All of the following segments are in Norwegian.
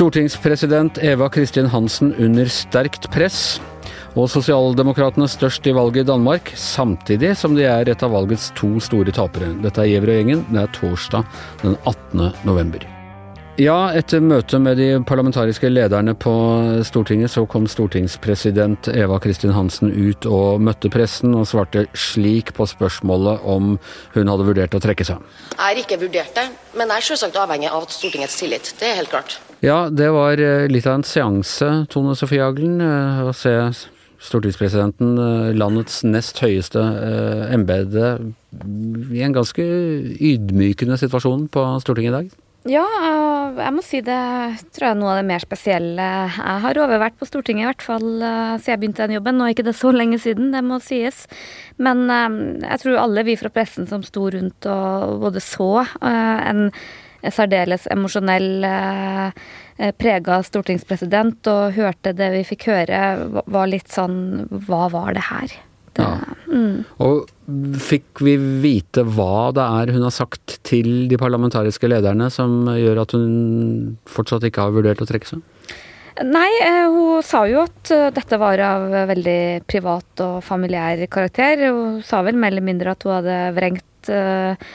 Stortingspresident Eva Kristin Hansen under sterkt press, og sosialdemokratene størst i valget i Danmark, samtidig som de er et av valgets to store tapere. Dette er Gjevrøy-gjengen. Det er torsdag den 18. november. Ja, etter møtet med de parlamentariske lederne på Stortinget, så kom stortingspresident Eva Kristin Hansen ut og møtte pressen, og svarte slik på spørsmålet om hun hadde vurdert å trekke seg. Jeg har ikke vurdert det, men jeg er selvsagt avhengig av Stortingets tillit. Det er helt klart. Ja, det var eh, litt av en seanse, Tone Sofie Aglen, eh, å se stortingspresidenten, eh, landets nest høyeste embete, i en ganske ydmykende situasjon på Stortinget i dag. Ja, jeg må si det tror jeg er noe av det mer spesielle. Jeg har overvært på Stortinget, i hvert fall eh, siden jeg begynte den jobben. Nå er ikke det så lenge siden, det må sies. Men eh, jeg tror alle vi fra pressen som sto rundt og både så eh, en særdeles emosjonell prega stortingspresident og hørte det vi fikk høre, var litt sånn Hva var det her? Ja. mm. Og Fikk vi vite hva det er hun har sagt til de parlamentariske lederne som gjør at hun fortsatt ikke har vurdert å trekke seg? Nei, eh, hun sa jo at eh, dette var av veldig privat og familiær karakter. Hun sa vel mer eller mindre at hun hadde vrengt, eh,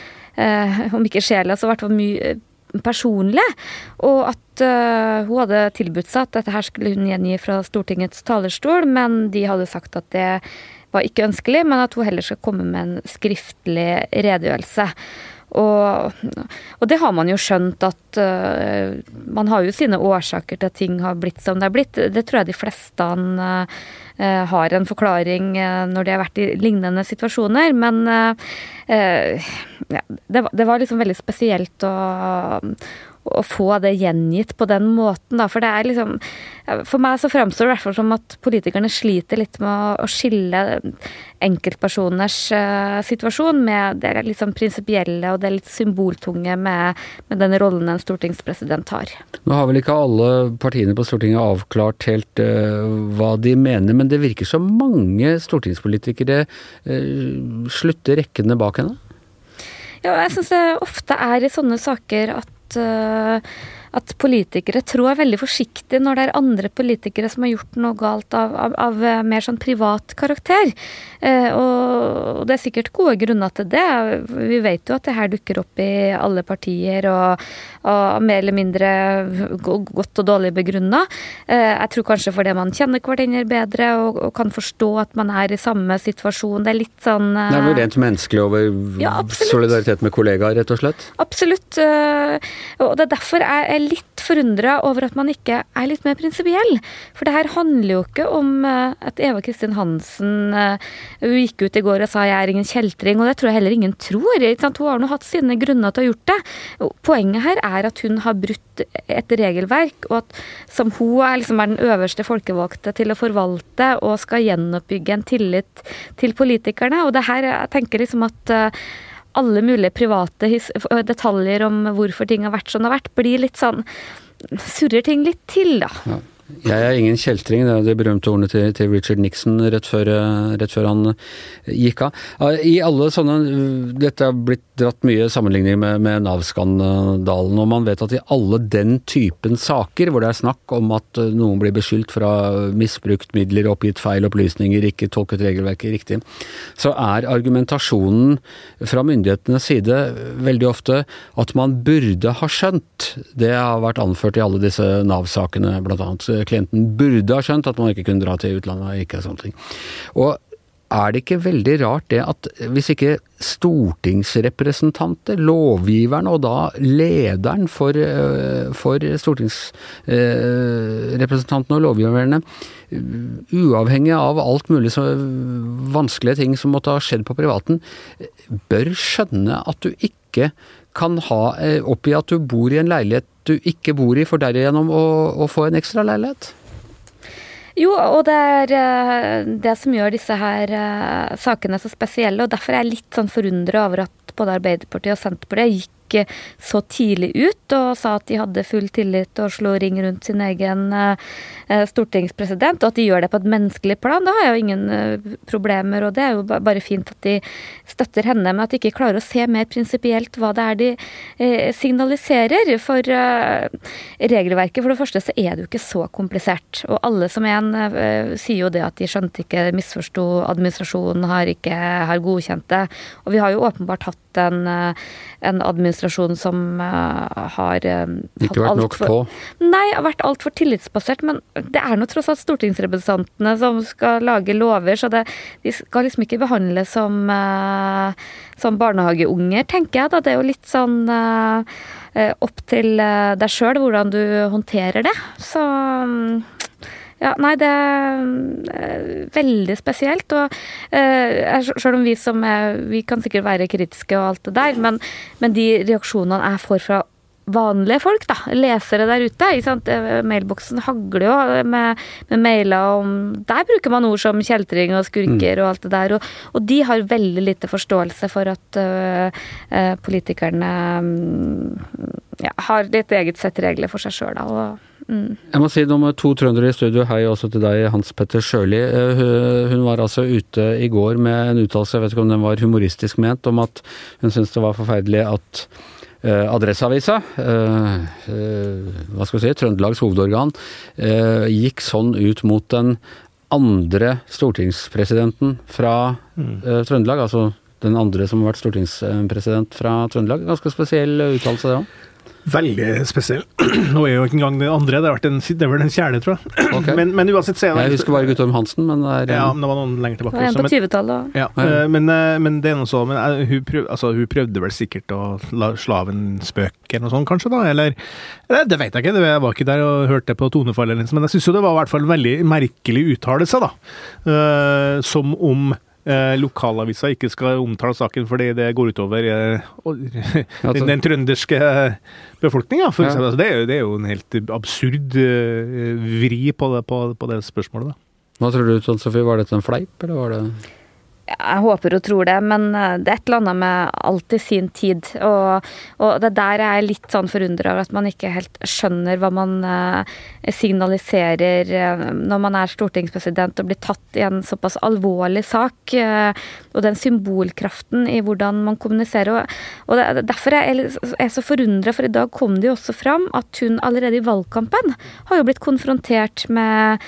om ikke sjela, så i hvert fall mye personlig. Og at uh, hun hadde tilbudt seg at dette her skulle hun gjengi fra Stortingets talerstol, men de hadde sagt at det var ikke ønskelig, men at hun heller skal komme med en skriftlig redegjørelse. Og, og, det har man jo skjønt at uh, Man har jo sine årsaker til at ting har blitt som det har blitt. Det tror jeg de fleste uh, har en forklaring uh, når de har vært i lignende situasjoner. Men ja, det, det, var liksom veldig spesielt å, å få det gjengitt på den måten, da. For det er liksom For meg så framstår det i hvert fall som at politikerne sliter litt med å skille enkeltpersoners uh, situasjon med det litt sånn prinsipielle og det litt symboltunge med, med, den rollen en stortingspresident har. Nå har vel ikke alle partiene på Stortinget avklart helt uh, hva de mener, men det virker som mange stortingspolitikere uh, slutter rekkene bak henne? Ja, jeg syns det ofte er i sånne saker at 这 at politikere trår veldig forsiktig når det er andre politikere som har gjort noe galt av, av, av eh, mer sånn privat karakter. Eh, og det er sikkert gode grunner til det. Vi vet jo at det her dukker opp i alle partier, og, og mer eller mindre godt og dårlig begrunna. Eh, jeg tror kanskje fordi man kjenner hverandre bedre og, og, kan forstå at man er i samme situasjon. Det er litt sånn eh, Det er noe rent menneskelig over ja, solidaritet med kollegaer, rett og slett? Absolutt. Eh, og det er derfor jeg er litt forundra over at man ikke er litt mer prinsipiell. For det her handler jo ikke om eh, at Eva Kristin Hansen eh, hun gikk ut i går og sa 'jeg er ingen kjeltring', og det tror jeg heller ingen tror. Hun har nå hatt sine grunner til å ha gjort det. Poenget her er at hun har brutt et regelverk, og at som hun er, liksom er den øverste folkevalgte til å forvalte og skal gjenoppbygge en tillit til politikerne. Og det her, jeg tenker liksom at eh, alle mulige private detaljer om hvorfor ting har vært som det har vært, blir litt sånn Surrer ting litt til, da. Ja. Jeg er ingen kjeltring, det er de berømte ordene til, til Richard Nixon rett før, rett før, han gikk av. I alle sånne Dette har blitt dratt mye sammenligning med, med Nav-skandalen, og man vet at i alle den typen saker hvor det er snakk om at noen blir beskyldt for å ha misbrukt midler, oppgitt feil opplysninger, ikke tolket regelverket riktig, så er argumentasjonen fra myndighetenes side veldig ofte at man burde ha skjønt. Det har vært anført i alle disse Nav-sakene, annet klienten burde ha skjønt at man ikke kunne dra til utlandet ikke sånne ting. Og er det ikke veldig rart det at hvis ikke stortingsrepresentanter, lovgiverne og da lederen for, eh, for stortingsrepresentantene og lovgiverne, uavhengig av alt mulig så vanskelige ting som måtte ha skjedd på privaten, bør skjønne at du ikke kan ha oppi oppgi at du bor i en leilighet du ikke bor i, for derigjennom å, å få en ekstra leilighet? Jo, og det er eh, det som gjør disse her uh, sakene så spesielle. Og derfor er jeg litt sånn forundra over at både Arbeiderpartiet og Senterpartiet gikk gikk så tidlig ut og sa at de hadde full tillit og slo ring rundt sin egen stortingspresident, og at de gjør det på et menneskelig plan. Da har jeg jo ingen problemer, og det er jo bare fint at de støtter henne, men at de ikke klarer å se mer prinsipielt hva det er de signaliserer. For regelverket, for det første så er det jo ikke så komplisert. Og alle som en sier jo det at de skjønte ikke, misforsto administrasjonen, har ikke har godkjent det. Og vi har jo åpenbart hatt en, eh, en administrasjon som uh, har uh, Ikke vært nok på? Nei, har vært altfor tillitsbasert. Men det er nå tross alt stortingsrepresentantene som skal lage lover, så det, de skal liksom ikke behandles som, som barnehageunger, tenker jeg. da. Det er jo litt sånn opp til deg sjøl hvordan du håndterer det. Så um, ja, nei, det er eh, veldig spesielt. Og uh, selv om vi som er Vi kan sikkert være kritiske og alt det der, men, men de reaksjonene jeg får fra vanlige folk, da, lesere der ute. Eh, mailboksen hagler jo med, med, mailer om Der bruker man ord som kjeltring og skurker mm. og alt det der. Og, og, de har veldig lite forståelse for at uh, uh, politikerne um, ja, har litt eget sett regler for seg sjøl, da. og Mm. Jeg må si nummer to trøndere i studio. Hei også til deg, Hans Petter Sjøli. Eh, hun var altså ute i går med en uttalelse, jeg vet ikke om den var humoristisk ment, om at hun syntes det var forferdelig at uh, Adresseavisa, eh, eh, hva skal vi si, Trøndelags hovedorgan, gikk sånn ut mot den andre stortingspresidenten fra mm. Trøndelag, altså den andre som har vært stortingspresident fra Trøndelag. Ganske spesiell uttalelse, det òg? Veldig spesiell. Nå er jo ikke engang den andre, det, en, det er vel den fjerde, tror jeg. Okay. Men, men, uansett så er det Jeg husker bare Guttorm Hansen, men det er Ja, men det var noen lenger tilbake. Det var en på 20-tallet. Ja, ja. Eh, men, eh, men, det er noe så Men eh, hun, prøv, altså, hun, prøvde vel sikkert å la, slaven spøke eller noe sånt, kanskje, da? Eller, eller det vet jeg ikke, jeg var ikke der og hørte det på tonefallet, men jeg syns jo det var i hvert fall en veldig merkelig uttalelse, da. Som om eh, lokalavisa ikke skal omtale saken fordi det går utover eh, den, den, trønderske befolkninga. Ja. Altså, det, det, er jo en helt absurd eh, vri på det, på, på det spørsmålet. Da. Hva tror du, Sofie, var dette en fleip, eller var det jeg håper og tror det, men eh, det er et eller annet med alt i sin tid. Og, og det der er jeg litt sånn forundra over, at man ikke helt skjønner hva man uh, signaliserer uh, når man er stortingspresident og blir tatt i en såpass alvorlig sak. Og den symbolkraften i hvordan man kommuniserer. Og, og derfor er jeg, så forundra, for i dag kom det jo også fram at hun allerede i valgkampen har jo blitt konfrontert med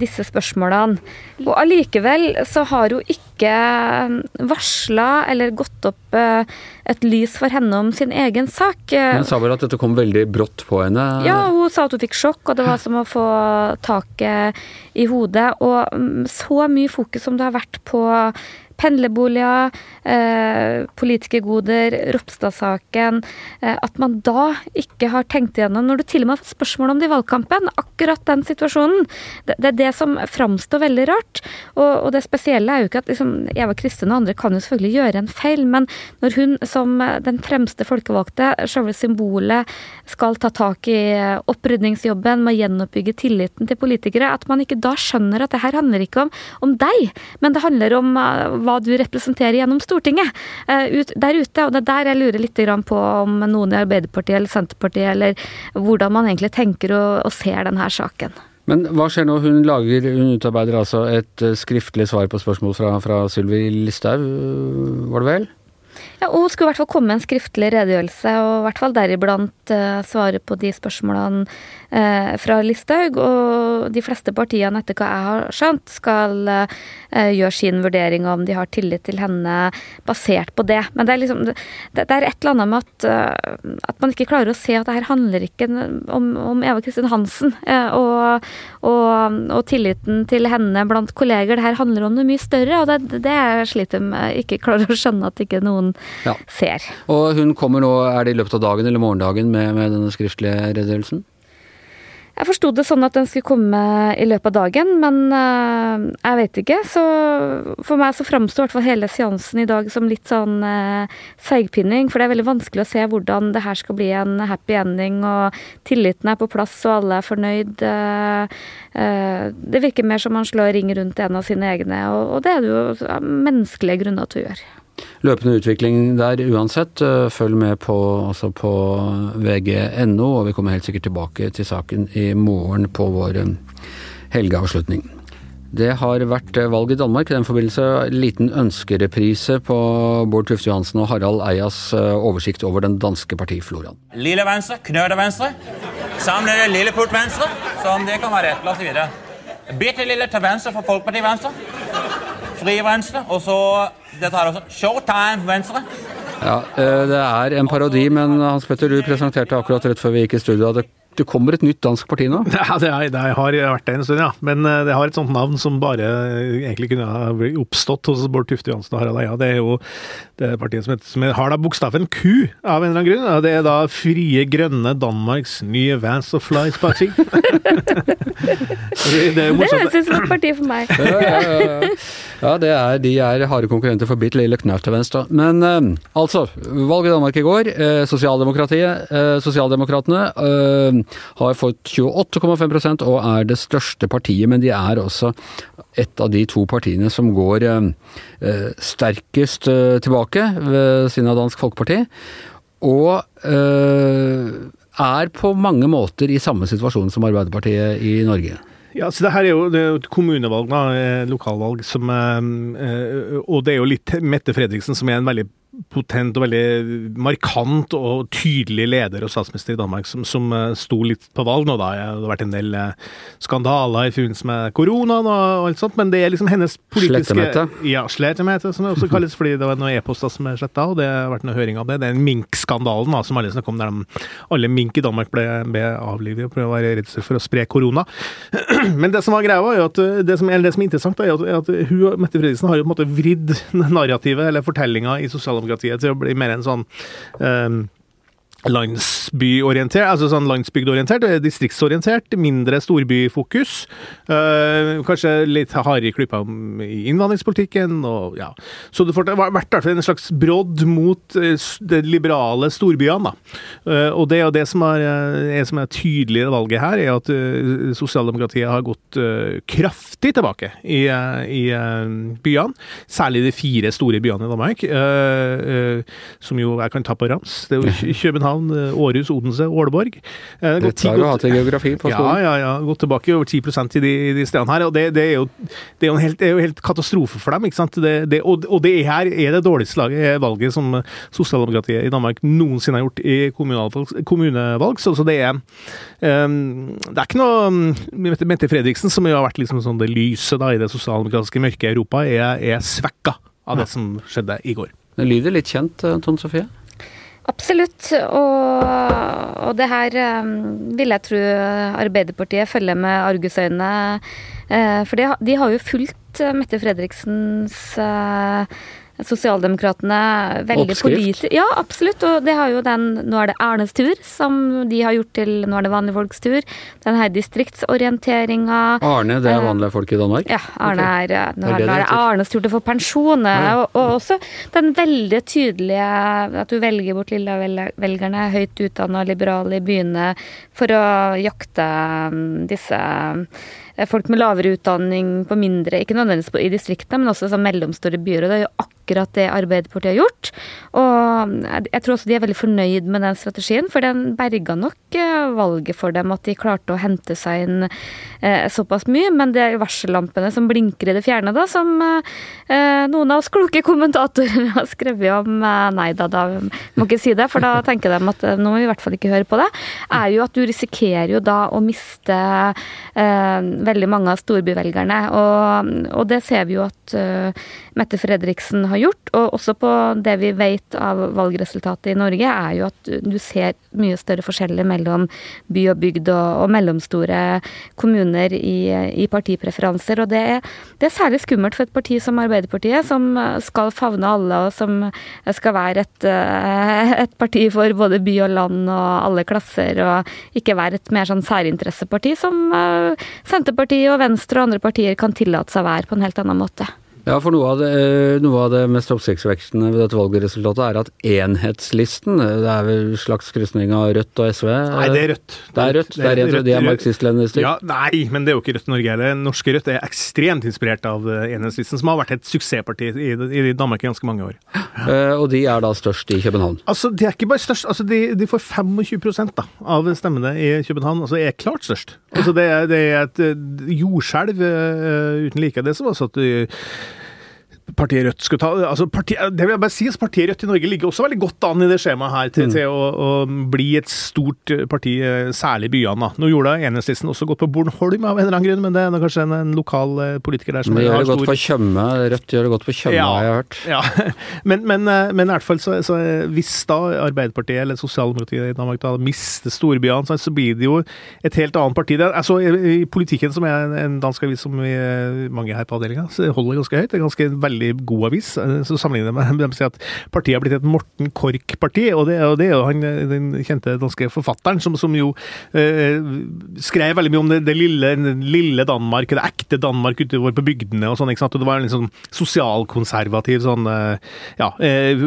disse spørsmålene. Og allikevel så har hun ikke ikke varsla eller gått opp eh, et lys for henne om sin egen sak. Hun sa vel at dette kom veldig brått på henne? Ja, hun sa at hun fikk sjokk, og det var som å få taket i hodet. Og mm, så mye fokus som det har vært på pendlerboliger, eh, politikergoder, Ropstad-saken eh, At man da ikke har tenkt igjennom, når du til og med har fått spørsmål om det i valgkampen, akkurat den situasjonen. Det, det er det som framstår veldig rart. Og, og, det spesielle er jo ikke at liksom, Eva Kristin og andre kan jo selvfølgelig gjøre en feil, men når hun som den fremste folkevalgte, selve symbolet, skal ta tak i opprydningsjobben med å gjenoppbygge tilliten til politikere, at man ikke da skjønner at det her handler ikke om, om deg, men det handler om uh, hva du representerer gjennom Stortinget ut, der ute. Og det er der jeg lurer litt på om noen i Arbeiderpartiet eller Senterpartiet, eller hvordan man egentlig tenker og, og ser denne saken. Men hva skjer nå? Hun lager, hun utarbeider altså et eh, skriftlig svar på spørsmål fra, fra Sylvi Listhaug, var det vel? Ja, og Hun skulle i hvert fall komme med en skriftlig redegjørelse, og i hvert fall deriblant uh, svare på de spørsmålene uh, fra Listhaug. Og de fleste partiene, etter hva jeg har skjønt, skal eh, gjøre sin vurdering om de har tillit til henne basert på det. Men det er, liksom, det, det er et eller annet med at, at, man ikke klarer å se at det her handler ikke om, om Eva Kristin Hansen og, og, og, tilliten til henne blant kolleger. Det her handler om noe mye større, og det, det jeg sliter med ikke klarer å skjønne at ikke noen ja. ser. Og hun kommer nå, er det i løpet av dagen eller morgendagen med, med denne skriftlige redegjørelsen? Jeg forsto det sånn at den skulle komme i løpet av dagen, men uh, jeg vet ikke. Så for meg så framsto i hvert fall hele seansen i dag som litt sånn uh, seigpinning. For det er veldig vanskelig å se hvordan det her skal bli en happy ending, og tilliten er på plass og alle er fornøyd. Uh, det virker mer som man slår ring rundt en av sine egne, og det er det jo menneskelige grunner til å gjøre. Løpende utvikling der uansett. Følg med på, altså på vg.no, og vi kommer helt sikkert tilbake til saken i morgen på vår helgeavslutning. Det har vært valg i Danmark. I den forbindelse liten ønskereprise på Bård Tufte Johansen og Harald Eias oversikt over den danske partifloraen. Lille venstre, knøde venstre. samlet lille port venstre, som det kan være ett. plass videre. Bitte lille til venstre for Folkeparti venstre. Fri venstre, og så Dette her også. Showtime venstre. Ja, det er en parodi, men Hans Petter, du presenterte akkurat rett før vi gikk i studio at det det kommer et nytt dansk parti nå? Ja, det, er, det har vært det en stund, ja. Men det har et sånt navn som bare egentlig kunne ha oppstått hos Bård Tufte Johansen og Harald Eia. Det er jo det partiet som, heter, som har da bokstaven Q, av en eller annen grunn. Og det er da Frie Grønne Danmarks nye Vans of Flies Party. det er morsomt. Det høres ut som et parti for meg. ja, ja, ja. ja det er, de er harde konkurrenter for bitte lille knaut til venstre. Men eh, altså, valget i Danmark i går. Eh, Sosialdemokratiet, eh, Sosialdemokratene har fått 28,5% og er det største partiet, men de er også et av de to partiene som går sterkest tilbake ved siden av Dansk Folkeparti. Og er på mange måter i samme situasjon som Arbeiderpartiet i Norge. Ja, så det her er jo, det er et kommunevalg, da, lokalvalg, som Og det er jo litt Mette Fredriksen, som er en veldig potent og veldig markant og tydelig leder og statsminister i Danmark, som, som uh, sto litt på valg nå, da. Det har vært en del uh, skandaler i forbindelse med koronaen og, alt sånt, men det er liksom hennes politiske Slettemøte? Ja, slettemøte, som det også kalles, fordi det var noen e-poster som er sletta, og det har vært noen høring av det. Det er en minkskandalen da, som alle snakker om, der de, alle mink i Danmark ble, ble avlivet prøvde å være redd for å spre korona. men det som var greia, var jo at det som, det som er interessant, er at, at hun, Mette Fredriksen har jo på en måte vridd narrativet, eller fortellinga, i sosialdemokratiet til å bli mer en sånn um, landsbyorientert, altså sånn landsbygdorientert, distriktsorientert, mindre storbyfokus. Øh, kanskje litt hardere klypa i innvandringspolitikken, og ja. Så det har vært en slags brodd mot uh, de liberale storbyene, da. Og det og det som er, er, som er tydelig i valget her, er at sosialdemokratiet har gått kraftig tilbake i, i byene. Særlig de fire store byene i Danmark, som jo jeg kan ta på rams. Det er jo København København, eh, Århus, Odense, Ålborg. Eh, Dette har du hatt i geografi på skolen? Ja, ja, ja. Gått tilbake over 10% i de, de stedene her. og Det, det, er, jo, det er, jo helt, er, jo, helt, katastrofe for dem. ikke sant? Det, og, og, det her er det dårligste laget, valget som sosialdemokratiet i Danmark noensinne har gjort i kommunevalg. kommunevalg så, så, det er um, Det er ikke noe Mette Fredriksen, som jo har vært liksom sånn det lyse da, i det sosialdemokratiske mørket i Europa, er, er svekka av det som skjedde i går. Det lyder litt kjent, eh, Tone Sofie? Absolutt. Og, og, det her um, vil jeg tro Arbeiderpartiet følger med argusøyne. Uh, for de, har jo fulgt Mette Fredriksens Sosialdemokratene veldig Oppskrift? Ja, absolutt. Og det har jo den Nå er det Ernes tur, som de har gjort til Nå er det vanlige folks tur. Den her distriktsorienteringa. Arne, det er eh, vanlige folk i Danmark? Ja. Arne er, nå er, det, er Arnes tur til å få pensjon. Og, og, også den veldig tydelige at du velger bort lilla-velgerne, høyt utdanna liberale i byene, for å jakte mm, disse Eh, folk med lavere utdanning på mindre, ikke nødvendigvis i distriktene, men også sånn mellomstore byer. og Det er jo akkurat det Arbeiderpartiet har gjort. Og jeg tror også de er veldig fornøyd med den strategien, for den berga nok eh, valget for dem at de klarte å hente seg inn eh, såpass mye. Men det er varsellampene som blinker i det fjerne, da, som eh, noen av oss kloke kommentatorer har skrevet om eh, Nei da, da må ikke si det, for da tenker de at nå må vi i hvert fall ikke høre på det. Er jo at du risikerer jo da å miste eh, veldig mange av storbyvelgerne. Og, og det ser vi jo at uh, Mette Fredriksen har gjort. Og også på det vi vet av valgresultatet i Norge, er jo at du ser mye større forskjeller mellom by og bygd og, og mellomstore kommuner i, i partipreferanser. Og det er, det er, særlig skummelt for et parti som Arbeiderpartiet, som skal favne alle, og som skal være et, uh, et parti for både by og land og alle klasser, og ikke være et mer sånn særinteresseparti som uh, Senterpartiet og Venstre og andre partier kan tillate seg å være på en helt annen måte. Ja, for noe av det, eh, noe av det mest oppsiktsvekkende ved dette valgresultatet er at enhetslisten Det er vel slags krysning av Rødt og SV? Nei, det er Rødt. Det er Rødt, det er, rødt, de er marxist-leninister? Ja, nei, men det er jo ikke Rødt Norge heller. Norske Rødt er ekstremt inspirert av eh, enhetslisten, som har vært et suksessparti i, i Danmark i ganske mange år. Ja. og de er da størst i København. Altså, De er ikke bare størst, altså de, de får 25 da, av stemmene i København. altså er klart størst. Altså Det er, det er et eh, jordskjelv uten like. Det som også at du partiet Rødt skulle ta altså partiet, Det vil jeg bare si, at Partiet Rødt i Norge ligger også veldig godt an i det skjemaet her til, mm. til å, å, bli et stort parti, særlig i byene. Nå gjorde Enhetslisten også godt på Bornholm av en eller annen grunn, men det er kanskje en, en lokal eh, politiker der som det godt stor... Tjøme. Rødt gjør det godt på Tjøme, ja, har jeg hørt. Ja, men, men, eh, men, i hvert fall så, så, hvis da Arbeiderpartiet eller Sosialdemokratiet i Danmark da mister storbyene, så, så, blir det jo et helt annet parti. Det, altså, I politikken, som er en dansk avis som vi, mange her på avdelinga, holder ganske høyt. Det er ganske veldig veldig god avis. Eh, så sammenligner med dem sier at partiet har blitt et Morten Kork-parti, og, og, det er jo han, den kjente danske forfatteren som, som jo eh, skrev veldig mye om det, det lille, lille, Danmark, det ekte Danmark utover på bygdene og sånn. ikke sant? Og det var en liksom sosialkonservativ sånn eh, Ja, eh,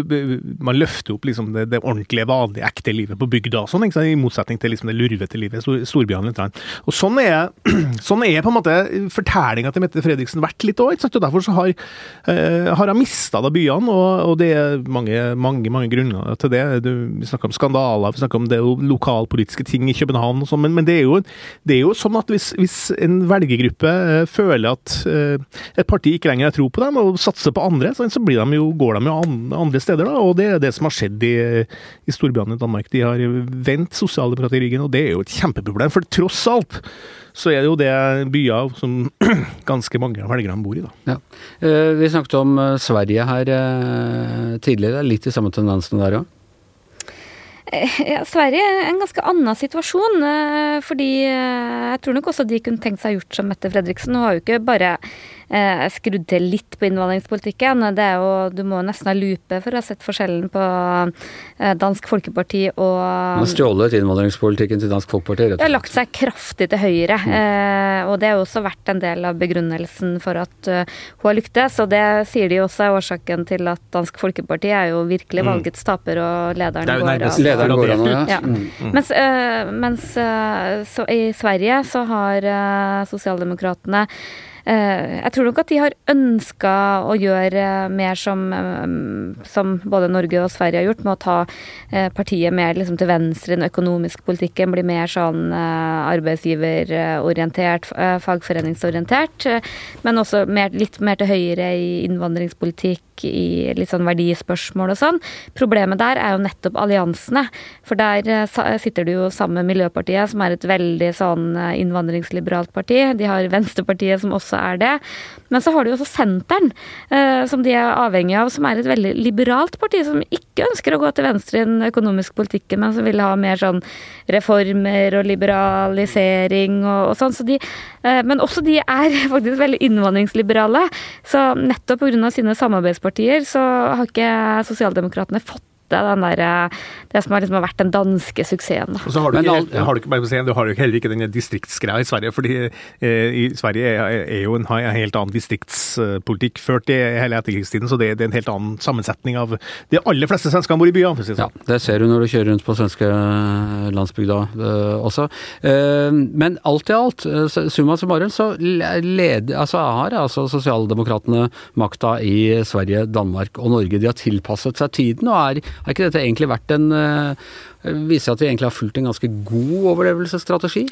man løfter opp liksom det, det, ordentlige, vanlige, ekte livet på bygda og sånn, ikke sant? i motsetning til liksom det lurvete livet i storbyene. Og sånn er, sånn er på en måte fortellinga til Mette Fredriksen vært litt òg. Og derfor så har eh, Eh, har de mista byene, og, og, det er mange, mange, mange grunner til det. Du, vi snakker om skandaler, vi snakker om det lokalpolitiske ting i København og sånn, men, men det, er jo, det, er jo, sånn at hvis, hvis en velgergruppe uh, føler at uh, et parti ikke lenger har tro på dem, og satser på andre, så, så de jo, går de jo andre steder, da, og det er det som har skjedd i, i storbyene i Danmark. De har vendt sosialdemokratiet i ryggen, og det er jo et kjempeproblem, for tross alt så er det jo det byer som ganske mange av velgerne bor i. da. Ja. Eh, vi snakket om eh, Sverige her eh, tidligere. Litt i samme tendensen der òg? Ja, Sverige er en ganske annen situasjon. Fordi jeg tror nok også de kunne tenkt seg gjort som Mette Fredriksen. Hun har jo ikke bare eh, skrudd til litt på innvandringspolitikken. Det er jo, Du må nesten ha lupe for å ha sett forskjellen på eh, Dansk Folkeparti og Man har stjålet innvandringspolitikken til Dansk Folkeparti? Det har lagt seg kraftig til høyre. Mm. Eh, og det har også vært en del av begrunnelsen for at uh, hun har lyktes. Og det sier de også er årsaken til at Dansk Folkeparti er jo virkelig mm. valgets taper, og lederen går av. Lederen går av ja. ja. Mm. mm. Mens, uh, mens uh, i Sverige så har sosialdemokratene Eh, jeg tror nok at de har ønska å gjøre mer som, eh, som, både Norge og Sverige har gjort, med å ta eh, partiet mer liksom til venstre i den økonomiske politikken. Bli mer sånn arbeidsgiverorientert, fagforeningsorientert. Men også mer, litt mer til høyre i innvandringspolitikk i litt sånn verdispørsmål og sånn. Problemet der er jo nettopp alliansene. For der eh, sitter du jo sammen med Miljøpartiet, som er et veldig sånn eh, innvandringsliberalt parti. De har Venstrepartiet, som også er det. Men så har du også Senteren, eh, som de er avhengig av, som er et veldig liberalt parti, som ikke ønsker å gå til venstre i den økonomiske politikken, men som vil ha mer sånn reformer og liberalisering og, og sånn. Så de, men også de er faktisk veldig innvandringsliberale. Så nettopp pga. sine samarbeidspartier, så har ikke sosialdemokratene fått den der, eh, det som har liksom vært den danske suksessen. Og så har du, ikke, alt, ja. har du, ikke, du har jo heller ikke den distriktsgreia i Sverige. fordi eh, i Sverige er, er jo en, har en helt annen distriktspolitikk ført i hele etterkrigstiden, så det, det, er en helt annen sammensetning av De aller fleste svenskene bor i byene. Si sånn. Ja, det ser du når du kjører rundt på svenske landsbygda eh, også. Eh, men alt i alt, uh, summa summarum, så leder, altså, har altså sosialdemokratene makta i Sverige, Danmark og Norge. De har tilpasset seg tiden og er har ikke dette egentlig vært en uh, Viser at vi egentlig har fulgt en ganske god overlevelsesstrategi?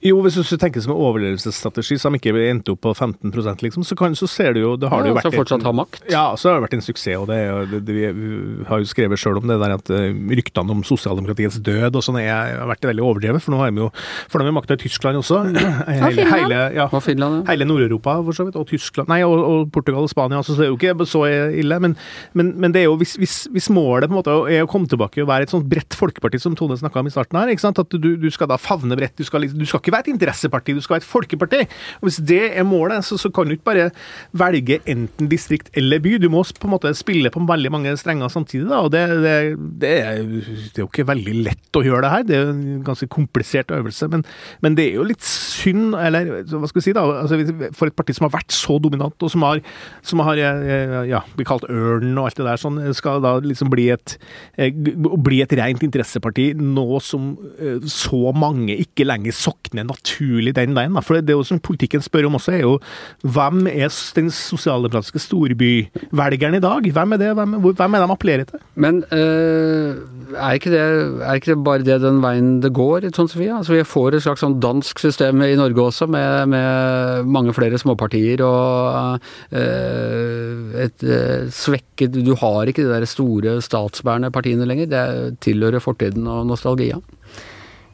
Jo, hvis du tenker som en overlevelsesstrategi som ikke endte opp på 15% liksom, så, kan, så ser du jo det har ja, det jo vært Så fortsatt ha makt? Ja, så har det vært en suksess. og det, det, det Vi har jo skrevet sjøl om det der at uh, ryktene om sosialdemokratiets død og sånn har vært veldig overdrevet. For nå har de jo for de har makta i Tyskland også. Hele, hele, ja, Finland, ja. hele Nord-Europa for så vidt, og Tyskland Nei, og, og Portugal og Spania. Så det er jo ikke så ille. Men, men, men det er jo hvis, hvis, hvis, målet på en måte er å komme tilbake og være et sånt bredt folkeparti som Tone snakka om i starten her, ikke sant? at du, du skal da favne bredt. Du skal, du skal ikke ikke være et interesseparti, du skal være et folkeparti. Og Hvis det er målet, så, så kan du ikke bare velge enten distrikt eller by. Du må på en måte spille på veldig mange strenger samtidig. Da. og det, det, det, er, det, er, jo ikke veldig lett å gjøre det her. Det er jo en ganske komplisert øvelse. Men, men det er jo litt synd, eller hva skal vi si da, altså, for et parti som har vært så dominant, og som har, som har ja, blitt kalt ørnen og alt det der, sånn, skal da liksom bli et, eh, bli et rent interesseparti nå som eh, så mange ikke lenger sokner mer naturlig den veien. Da. For det er jo som politikken spør om også, er jo hvem er den sosialdemokratiske storbyvelgeren i dag? Hvem er det? Hvem, hvem er de appellerer til? Men øh, er, ikke det, er ikke det bare det den veien det går, i Sofie? Altså, vi får et slags sånn dansk system i Norge også, med, med mange flere småpartier og øh, et øh, svekket Du har ikke de der store statsbærende partiene lenger. Det tilhører fortiden og nostalgia.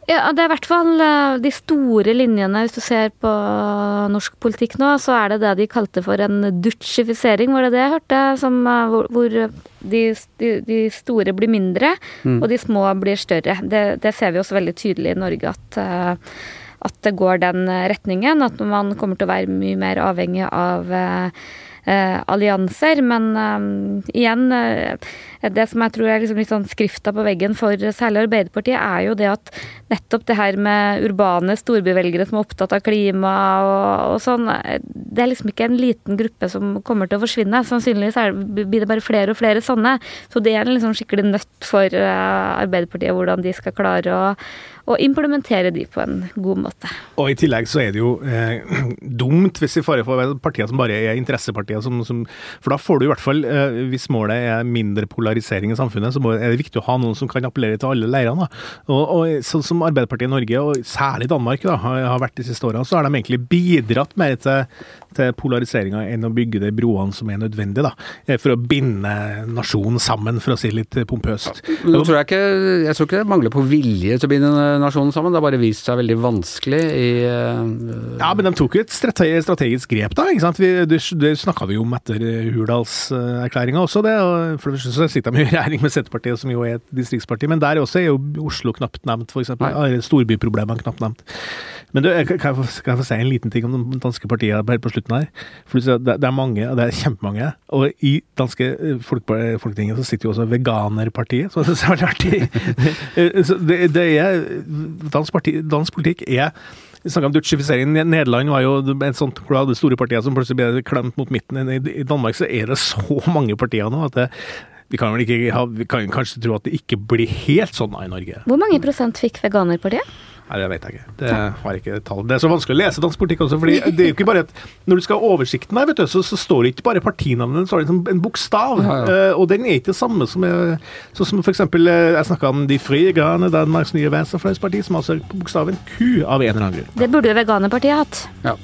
Ja, det er i hvert fall eh, de store linjene. Hvis du ser på norsk politikk nå, så er det det de kalte for en dutchifisering, var det det jeg hørte? Som, eh, hvor hvor de, de, de store blir mindre, og de små blir større. Det, det ser vi også veldig tydelig i Norge at eh, at det går den retningen. At man kommer til å være mye mer avhengig av allianser. Men eh, igjen, det som jeg tror er liksom litt sånn skrifta på veggen for særlig Arbeiderpartiet, er jo det at nettopp det her med urbane storbyvelgere som er opptatt av klima og, og sånn, det er liksom ikke en liten gruppe som kommer til å forsvinne. Sannsynligvis er blir det bare flere og flere sånne. Så det er en liksom skikkelig nøtt for eh, Arbeiderpartiet hvordan de skal klare å og implementere de på en god måte. Og i tillegg så er det jo eh, dumt hvis vi får å partier som bare er interessepartier. Som, som, for da får du i hvert fall, eh, hvis målet er mindre polarisering i samfunnet, så er det viktig å ha noen som kan appellere til alle leirene. Og, og sånn som Arbeiderpartiet i Norge, og særlig Danmark, da, har, vært de siste årene, så har de egentlig bidratt mer til, til polariseringa enn å bygge de broene som er nødvendige, da, eh, for å binde nasjonen sammen, for å si litt pompøst. Nå tror jeg, ikke, jeg tror ikke det mangler på vilje til å binde nasjonen sammen, det har bare vist seg veldig vanskelig i uh... Ja, men de tok jo et strategisk grep, da. ikke sant? Vi, det det snakka vi om etter Hurdalserklæringa også, det. og For det første så mye i regjering med Senterpartiet, som jo er et distriktsparti, men der også er jo Oslo knapt nevnt, f.eks. Storbyproblemene knapt nevnt. Men du, kan jeg, få, kan jeg få si en liten ting om de danske partiene helt på slutten her? For det, er mange, og det er kjempemange. Og i danske eh, folk, Folketinget så sitter jo også Veganerpartiet, som jeg syns er veldig artig. Eh, så det, det er dansk, parti, dansk politikk er vi snakka om dutchifisering. Nederland var jo et sånt hvor du hadde store partier som plutselig ble klemt mot midten. I Danmark så er det så mange partier nå at det, vi kan vel ikke ha, vi kan kanskje tro at det ikke blir helt sånn i Norge. Hvor mange prosent fikk Veganerpartiet? Nei, det vet jeg ikke. Det har jeg ikke tall. Det er så vanskelig å lese dansk politikk også, fordi det er jo ikke bare et Når du skal ha oversikten her, vet du, så, så står det ikke bare partinavnet, det står liksom en bokstav. Ja, ja. Eh, og den er ikke det samme som er, så som for eksempel eh, Jeg snakka om De frie grane, Danmarks nye venstrefløysparti, som altså er på bokstaven Q av en eller annen grunn. Det burde jo Veganerpartiet hatt. Ja.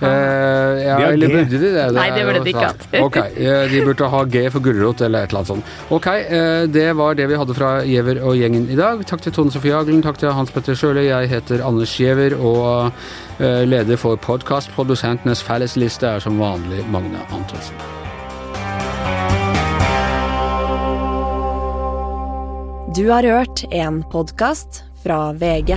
Eh, ja, De har eller G. burde de det? Nei, det burde de ikke hatt. Ok, eh, de burde ha G for gulrot eller et eller annet sånt. Ok, eh, det var det vi hadde fra Giæver og gjengen i dag. Takk til Tone Sofie Aglen, takk til Hans Petter Sjøle. Jeg heter Anders Giæver og eh, leder for podkastprodusentenes fellesliste er som vanlig Magne Antonsen. Du har hørt en podkast fra VG.